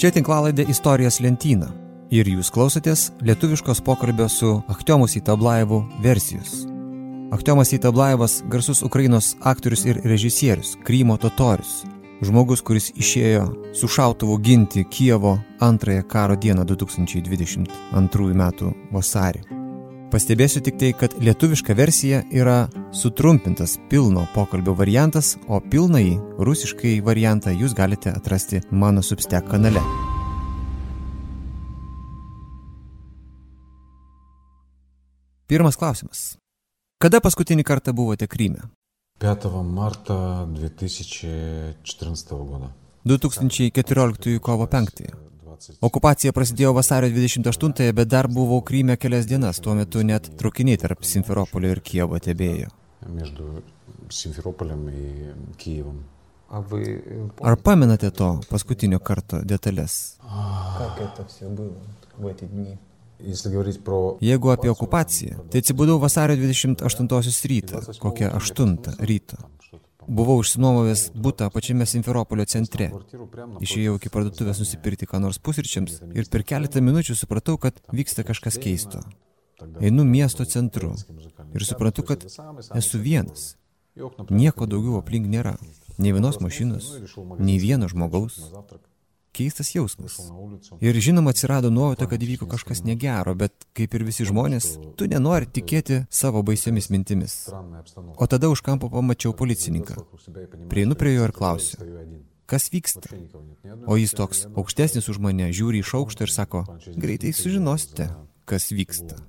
Čia tinklalaidė istorijos lentyna. Ir jūs klausotės lietuviškos pokalbio su Achtiomus Itablaevu versijos. Achtiomas Itablaevas - garsus Ukrainos aktorius ir režisierius, Krymo totorius. Žmogus, kuris išėjo su šautuvu ginti Kievo antrąją karo dieną 2022 m. vasarį. Pastebėsiu tik tai, kad lietuviška versija yra sutrumpintas pilno pokalbio variantas, o pilnai rusiškai variantą jūs galite atrasti mano Substack kanale. Pirmas klausimas. Kada paskutinį kartą buvote Kryme? 5 марта 2014 года. 2014 kovo 5. Okupacija prasidėjo vasario 28-ąją, bet dar buvau Kryme kelias dienas, tuo metu net trukiniai tarp Simferopolio ir Kievo tebėjo. Ar pamenate to paskutinio karto detalės? Jeigu apie okupaciją, tai atsibudau vasario 28 rytą, kokią 8 ryto. Buvau išsinuomojęs būtą pačiame Simferopolio centre. Išėjau iki parduotuvės nusipirkti ką nors pusryčiams ir per keletą minučių supratau, kad vyksta kažkas keisto. Einu miesto centru ir suprantu, kad esu vienas. Nieko daugiau aplink nėra. Nei vienos mašinos, nei vieno žmogaus. Keistas jausmas. Ir žinoma atsirado nuojauta, kad įvyko kažkas negero, bet kaip ir visi žmonės, tu nenori tikėti savo baisiomis mintimis. O tada už kampo pamačiau policininką. Prieinu prie jo ir klausiu, kas vyksta? O jis toks aukštesnis už mane, žiūri iš aukšto ir sako, greitai sužinosite, kas vyksta.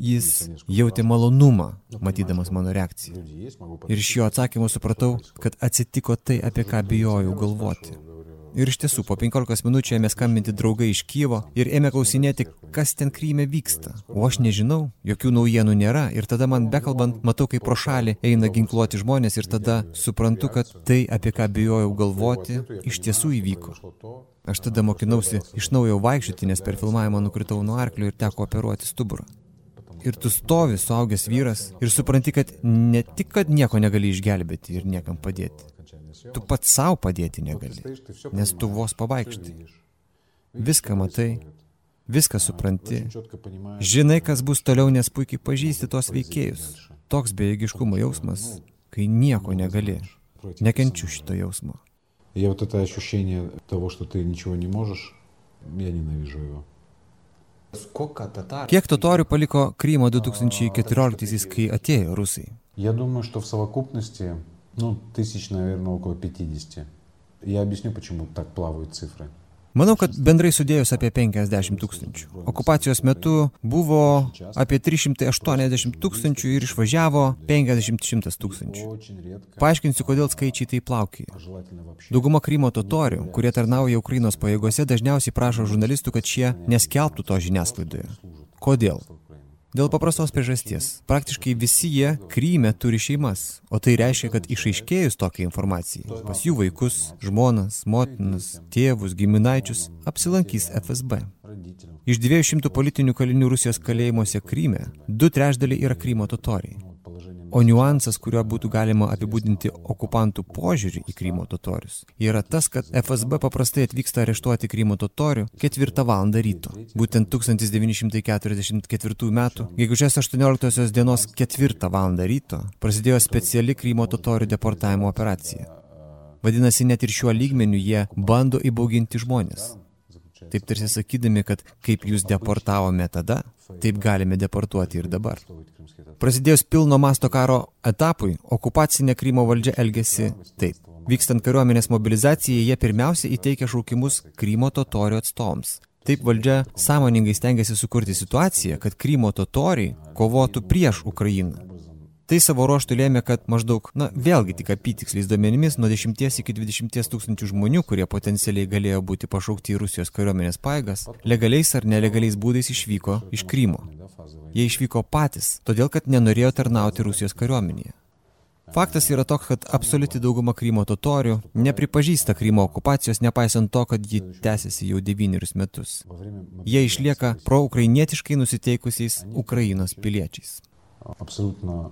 Jis jautė malonumą, matydamas mano reakciją. Ir iš jo atsakymo supratau, kad atsitiko tai, apie ką bijojau galvoti. Ir iš tiesų, po 15 minučių ėmė skambinti draugai iš Kievo ir ėmė klausinėti, kas ten Kryme vyksta. O aš nežinau, jokių naujienų nėra ir tada man bekalbant, matau, kaip pro šalį eina ginkluoti žmonės ir tada suprantu, kad tai, apie ką bijojau galvoti, iš tiesų įvyko. Aš tada mokinausi iš naujo vaikščioti, nes per filmavimą nukritau nuo arklio ir teko operuoti stuburą Ir tu stovi, suaugęs vyras, ir supranti, kad ne tik, kad nieko negali išgelbėti ir niekam padėti. Tu pats savo padėti negali, nes tu vos pavaikštai. Viską matai, viską supranti, žinai, kas bus toliau, nes puikiai pažįsti tos veikėjus. Toks bejėgiškumo jausmas, kai nieko negali. Nekenčiu šito jausmo. Я вот это ощущение того, что ты ничего не можешь, я ненавижу его. Kiek totorių paliko Krymo 2014-aisiais, kai atėjo rusai? Я думаю, что в совокупности, ну, тысяч, наверное, около 50. Я объясню, почему так плавают цифры. Manau, kad bendrai sudėjus apie 50 tūkstančių. Okupacijos metu buvo apie 380 tūkstančių ir išvažiavo 50-100 tūkstančių. Paaiškinsiu, kodėl skaičiai tai plaukioja. Dauguma Krymo totorių, kurie tarnauja Ukrainos pajėgose, dažniausiai prašo žurnalistų, kad šie neskelbtų to žiniasklaidoje. Kodėl? Dėl paprastos priežasties. Praktiškai visi jie Kryme turi šeimas, o tai reiškia, kad išaiškėjus tokiai informacijai pas jų vaikus, žmonas, motinas, tėvus, giminaičius apsilankys FSB. Iš 200 politinių kalinių Rusijos kalėjimuose Kryme, du trešdaliai yra Krymo totoriai. O niuansas, kuriuo būtų galima apibūdinti okupantų požiūrį į Krymo totorius, yra tas, kad FSB paprastai atvyksta areštuoti Krymo totorių ketvirtą valandą ryto. Būtent 1944 m. gegužės 18 dienos ketvirtą valandą ryto prasidėjo speciali Krymo totorių deportavimo operacija. Vadinasi, net ir šiuo lygmeniu jie bando įbauginti žmonės. Taip tarsi sakydami, kad kaip jūs deportavome tada, taip galime deportuoti ir dabar. Prasidėjus pilno masto karo etapui, okupacinė Krymo valdžia elgėsi taip. Vykstant kariuomenės mobilizacijai, jie pirmiausia įteikia šaukimus Krymo totorių atstovams. Taip valdžia sąmoningai stengiasi sukurti situaciją, kad Krymo totoriai kovotų prieš Ukrainą. Tai savo ruoštų lėmė, kad maždaug, na vėlgi tik apytiksliais duomenimis, nuo 10 iki 20 tūkstančių žmonių, kurie potencialiai galėjo būti pašaukti į Rusijos kariuomenės paėgas, legaliais ar nelegaliais būdais išvyko iš Krymo. Jie išvyko patys, todėl kad nenorėjo tarnauti Rusijos kariuomenėje. Faktas yra toks, kad absoliuti dauguma Krymo totorių nepripažįsta Krymo okupacijos, nepaisant to, kad ji tęsiasi jau devynerius metus. Jie išlieka proukrainietiškai nusiteikusiais Ukrainos piliečiais. Абсолютно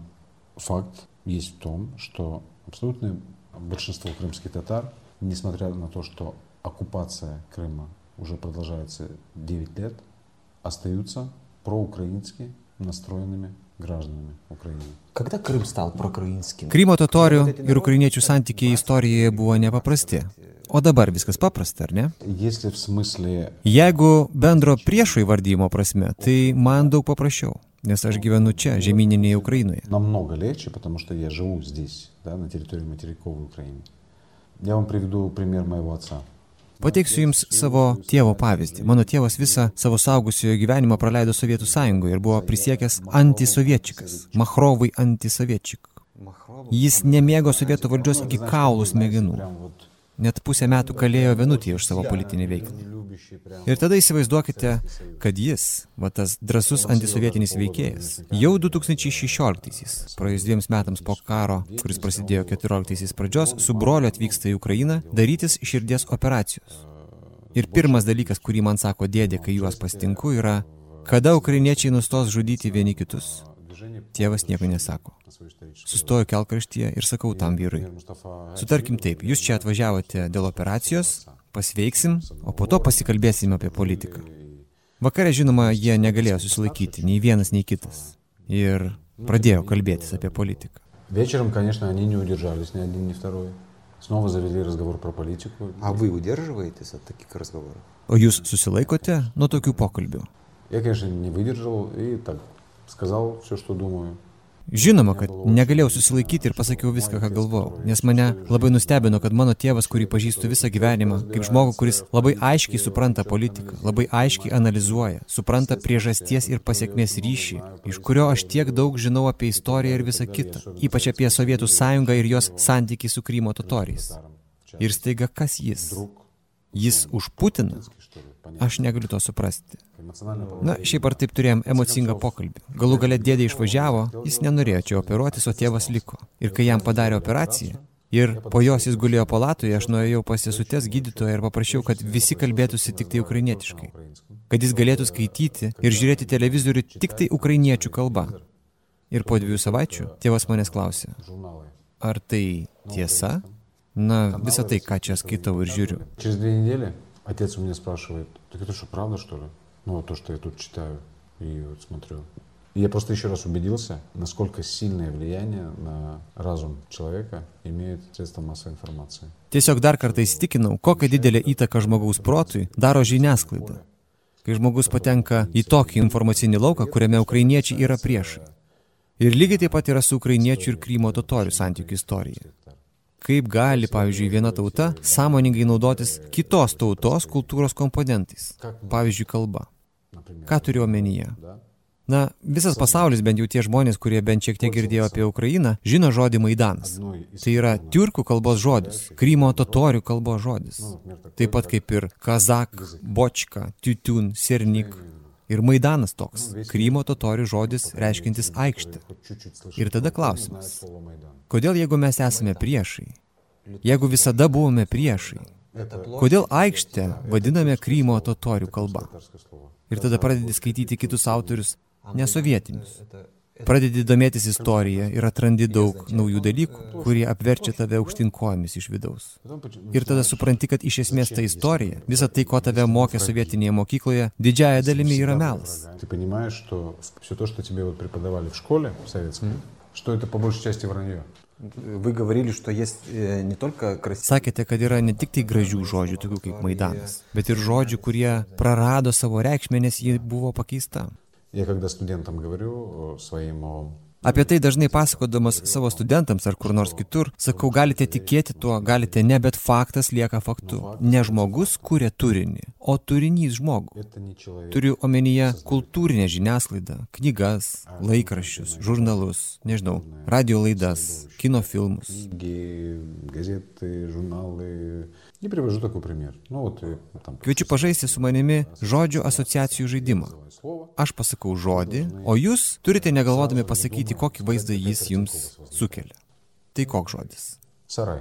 факт есть в том, что абсолютное большинство крымских татар, несмотря на то, что оккупация Крыма уже продолжается 9 лет, остаются проукраински настроенными гражданами Украины. Когда Крым стал проукраинским? Krymo totorių ir ukrainiečių santykiai istorijoje buvo nepaprasti. O dabar viskas paprasta, ar ne? Если в смысле Jeigu bendro priešo įvardymo prasme, tai man daug paprasčiau, nes aš gyvenu čia, žemyninėje Ukrainoje. намного легче, потому что я живу здесь, да, на территории материковой Украины. Я вам приведу пример моего отца. Pateiksiu Jums savo tėvo pavyzdį. Mano tėvas visą savo saugusiojo gyvenimą praleido Sovietų sąjungoje ir buvo prisiekęs antisoviečikas, Machrovai antisoviečik. Jis nemėgo sovietų valdžios iki kaulų smegenų. net pusę metų kalėjo vienutį už savo politinį veiklą. Ir tada įsivaizduokite, kad jis, va tas drasus antisovietinis veikėjas, jau 2016-aisiais, praėjus dviems metams po karo, kuris prasidėjo 14-aisiais pradžios, su broliu atvyksta į Ukrainą darytis širdies operacijos. Ir pirmas dalykas, kurį man sako dėdė, kai juos pastinku, yra, kada ukrainiečiai nustos žudyti vieni kitus Движение Tėvas nieko nesako. на свою историческую. Sustoju kelkraštyje ir sakau tam vyrui. Мустафа Sutarkim taip, jūs čia atvažiavote dėl operacijos, pasveiksim, o po to pasikalbėsim apie politiką. Vakare, žinoma, jie negalėjo susilaikyti, nei vienas, nei kitas. Ir pradėjo kalbėtis apie politiką. Вечером, конечно, они не удержались, ни один, ни второй. Снова завели разговор про политику. А вы удерживаетесь от таких разговоров? O jūs susilaikote nuo tokių pokalbių? Я, конечно, не выдержал и так сказал все, что думаю. Žinoma, kad negalėjau susilaikyti ir pasakiau viską, ką galvojau, nes mane labai nustebino, kad mano tėvas, kurį pažįstu visą gyvenimą, kaip žmogų, kuris labai aiškiai supranta politiką, labai aiškiai analizuoja, supranta priežasties ir pasiekmės ryšį, iš kurio aš tiek daug žinau apie istoriją ir visą kitą, ypač apie Sovietų sąjungą ir jos santykiai su Krymo totoriais. Ir staiga kas jis? Jis už Putiną? Что ли, понятно. Aš negaliu to suprasti. Эмоционально Na, šiaip ar taip turėjom emocingą pokalbį. Galų gale dėdė išvažiavo, jis nenorėjo čia operuotis, o tėvas liko. Ir kai jam padarė operaciją, ir po jos jis gulėjo palatoje, aš nuėjau pas sesutės gydytoją ir paprašiau, kad visi kalbėtųsi tik tai ukrainietiškai. Kad jis galėtų skaityti ir žiūrėti televizorių tik tai ukrainiečių kalba. Ir po dviejų savaičių tėvas manęs klausė, журналы. ar tai tiesa? Na, visą tai, ką čia skaitau ir žiūriu. Через две недели отец у меня спрашивает, так это что, правда, что ли? Ну, вот то, что я тут читаю и вот смотрю. И я просто еще раз убедился, насколько сильное влияние на разум человека имеют средства массовой информации. Tiesiog dar kartą įsitikinau, kokią didelę įtaką žmogaus protui daro žiniasklaida. Kai žmogus patenka į tokį informacinį lauką, kuriame ukrainiečiai yra priešai. Ir lygiai taip pat yra su ukrainiečių ir Krymo totorių santykių istorija. Kaip gali, pavyzdžiui, viena tauta sąmoningai naudotis kitos tautos kultūros komponentais, pavyzdžiui, kalba. Ką turiu omenyje? Na, visas pasaulis, bent jau tie žmonės, kurie bent šiek tiek girdėjo apie Ukrainą, žino žodį Maidanas. Tai yra tiurkų kalbos žodis, Krymo totorių kalbos žodis. Taip pat kaip ir Kazak, Bočka, Titun, Sirnik, Ir Maidanas toks, Krymo totorių žodis reiškintis aikštę. Ir tada klausimas, kodėl jeigu mes esame priešai, jeigu visada buvome priešai, kodėl aikštę vadiname Krymo totorių kalba? Татарское слово. Ir tada pradedi skaityti kitus autorius, nesovietinius. это, Pradedi domėtis istoriją ir atrandi daug naujų dalykų, kurie apverčia tave aukštinkojomis iš vidaus. Потом почему- Ir tada supranti, kad iš esmės ta istorija, visa tai, ko tave mokė sovietinėje mokykloje, didžiaja dalimi yra melas. Ты понимаешь, что все то, что тебе вот преподавали в школе советской, что это по большей части вранье. Вы говорили, что есть э, не только красивые... Sakėte, kad yra ne tik tai gražių žodžių, tokių kaip Maidanas, bet ir žodžių, kurie prarado savo reikšmę, nes ji buvo pakeista. Я когда студентам говорю э, своим о Apie tai dažnai pasakodamas savo studentams ar kur nors kitur, sakau, galite tikėti tuo, galite ne, bet faktas lieka faktu. Ne žmogus kuria turinį, o turinys žmogų. Turiu omenyje kultūrinę žiniasklaidą, knygas, laikraščius, žurnalus, nežinau, radio laidas, kino filmus. Kviečiu pažaisti su manimi žodžių asociacijų žaidimą. Aš pasakau žodį, o jūs turite negalvodami pasakyti, kokį vaizdą jis jums sukelia. Tai koks žodis? Sarai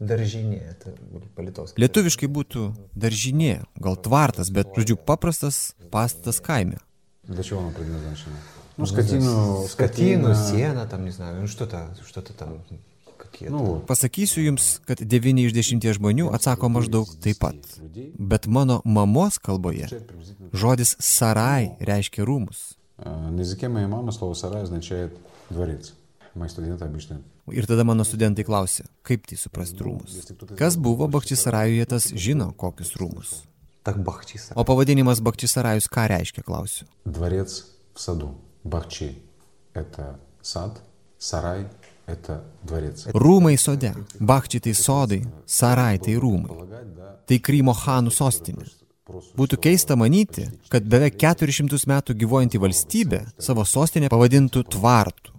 Daržinė, это по-литовски. Lietuviškai būtų daržinė, gal tvartas, bet, žodžiu, paprastas pastatas kaime. Для чего оно предназначено? Ну, скотину, Скотину, скотина, сено, там, не знаю, ну что-то, что-то там, какие-то. Ну вот. Pasakysiu jums, kad 9 iš 10 žmonių atsako maždaug taip pat. Bet mano mamos kalboje žodis sarai reiškia rūmus. А, На языке моей мамы слово «сарай» означает «дворец». Мои студенты обычно Ir tada mano studentai klausia, kaip tai suprasti rūmus. Kas buvo Bakčisarajuje, tas žino, kokius rūmus. Так бахчиса. O pavadinimas Bakčisarajus ką reiškia, klausiu. Дворец в саду. Бахчи – это сад, сарай – это дворец. Rūmai sode, Bakči tai sodai, Sarai tai rūmai. Полагать, да, Tai Krymo Hanų sostinė. Būtų keista manyti, kad beveik 400 metų gyvojanti valstybė savo sostinę pavadintų tvartų.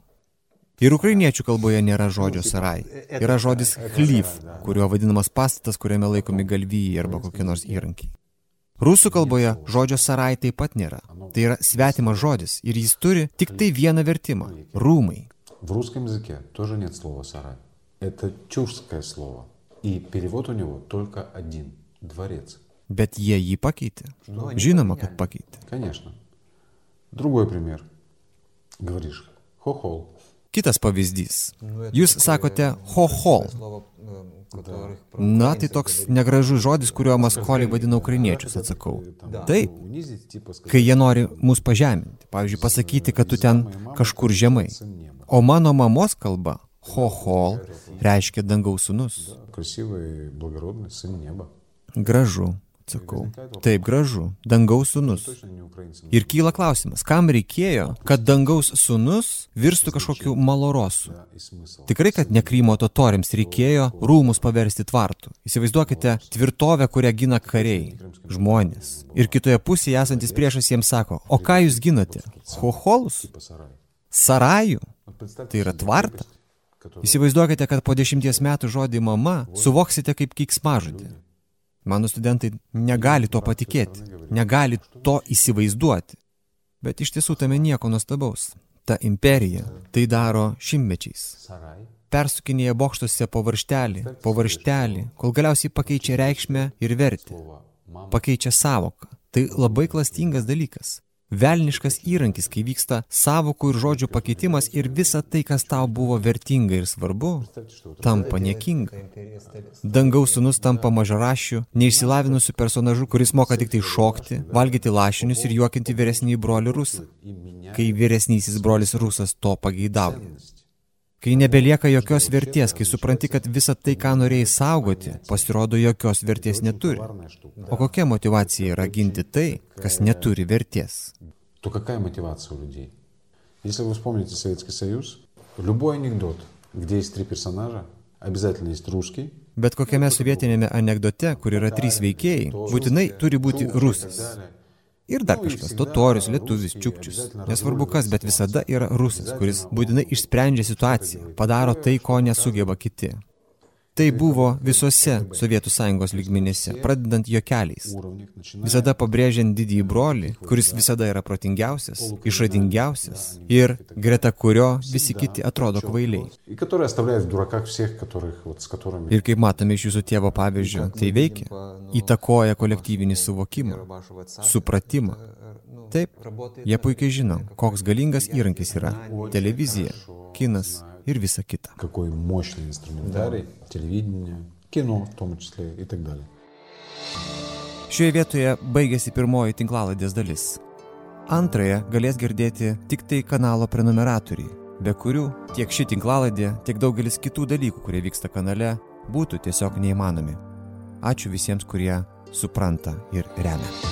Ir ukrainiečių kalboje nėra žodžio sarai. Yra žodis chlyv, kuriuo vadinamas pastatas, kuriame laikomi galvijai arba kokie nors įrankiai. Rusų kalboje žodžio sarai taip pat nėra. Tai yra svetimas žodis ir jis turi tik tai vieną vertimą - rūmai. В русском языке тоже нет слова «сарай». Это чужское слово. И перевод у него только один – дворец. Bet jie jį pakeitė. Žinoma, kad pakeitė. Конечно. Другой пример. Говоришь «хохол». Kitas pavyzdys. Jūs sakote hohol. Na, tai toks negražus žodis, kuriuo maskoliai vadina ukrainiečius, atsakau. Taip, kai jie nori mus pažeminti, pavyzdžiui, pasakyti, kad tu ten kažkur žemai. O mano mamos kalba hohol reiškia dangaus sunus. Gražu, Sakau, taip gražu, dangaus sunus. Ir kyla klausimas, kam reikėjo, kad dangaus sunus virstų kažkokiu malorosu? Tikrai, kad nekrymo totoriams reikėjo rūmus paversti tvartų. Įsivaizduokite tvirtovę, kurią gina kariai, žmonės. Ir kitoje pusėje esantis priešas jiems sako, o ką jūs ginate? Hoholus? Sarajų? Tai yra tvarta? Įsivaizduokite, kad po dešimties metų žodį mama suvoksite kaip kiksmažodį. Mano studentai negali to patikėti, negali to įsivaizduoti. Bet iš tiesų tame nieko nuostabaus. Ta imperija tai daro šimmečiais. Persukinėja bokštuose po varštelį, po varštelį, kol galiausiai pakeičia reikšmę ir vertę. Pakeičia savoką. Tai labai klastingas dalykas velniškas įrankis, kai vyksta savokų ir žodžių pakeitimas ir visa tai, kas tau buvo vertinga ir svarbu, tampa niekinga. Dangaus sunus tampa mažarašiu, neišsilavinusiu personažu, kuris moka tik tai šokti, valgyti lašinius ir juokinti vyresnįjį brolį rusą, kai vyresnysis brolis rusas to pageidavo. Kai nebelieka jokios vertės, kai supranti, kad visa tai, ką norėjai saugoti, pasirodo jokios vertės neturi. парная штука. O kokia motivacija yra ginti tai, kas neturi vertės? То какая мотивация у людей? Если вы вспомните Советский Союз, любой анекдот, где есть три персонажа, обязательно есть русский, Bet kokiame sovietinėme anegdote, kur yra trys veikėjai, būtinai turi būti rusas. Ir dar kažkas - totorius, lietuvis, čiukčius. Nesvarbu kas, bet visada yra rusas, kuris būtinai išsprendžia situaciją, padaro tai, ko nesugeba kiti. Tai buvo visose Sovietų Sąjungos lygmenyse, pradedant jokeliais. Visada pabrėžiant didįjį brolį, kuris visada yra protingiausias, išradingiausias ir greta kurio visi kiti atrodo kvailiai. Ir kaip matome iš jūsų tėvo pavyzdžio, tai veikia, įtakoja kolektyvinį suvokimą, supratimą. Taip, jie puikiai žino, koks galingas įrankis yra televizija, kinas ir visa kita. какой мощный инструментарий, телевидение, кино в том числе и так далее. Šioje vietoje baigėsi pirmoji tinklaladės dalis. Antrąją galės girdėti tik tai kanalo prenumeratoriai, be kurių tiek ši tinklaladė, tiek daugelis kitų dalykų, kurie vyksta kanale, būtų tiesiog neįmanomi. Ačiū visiems, kurie supranta ir remia.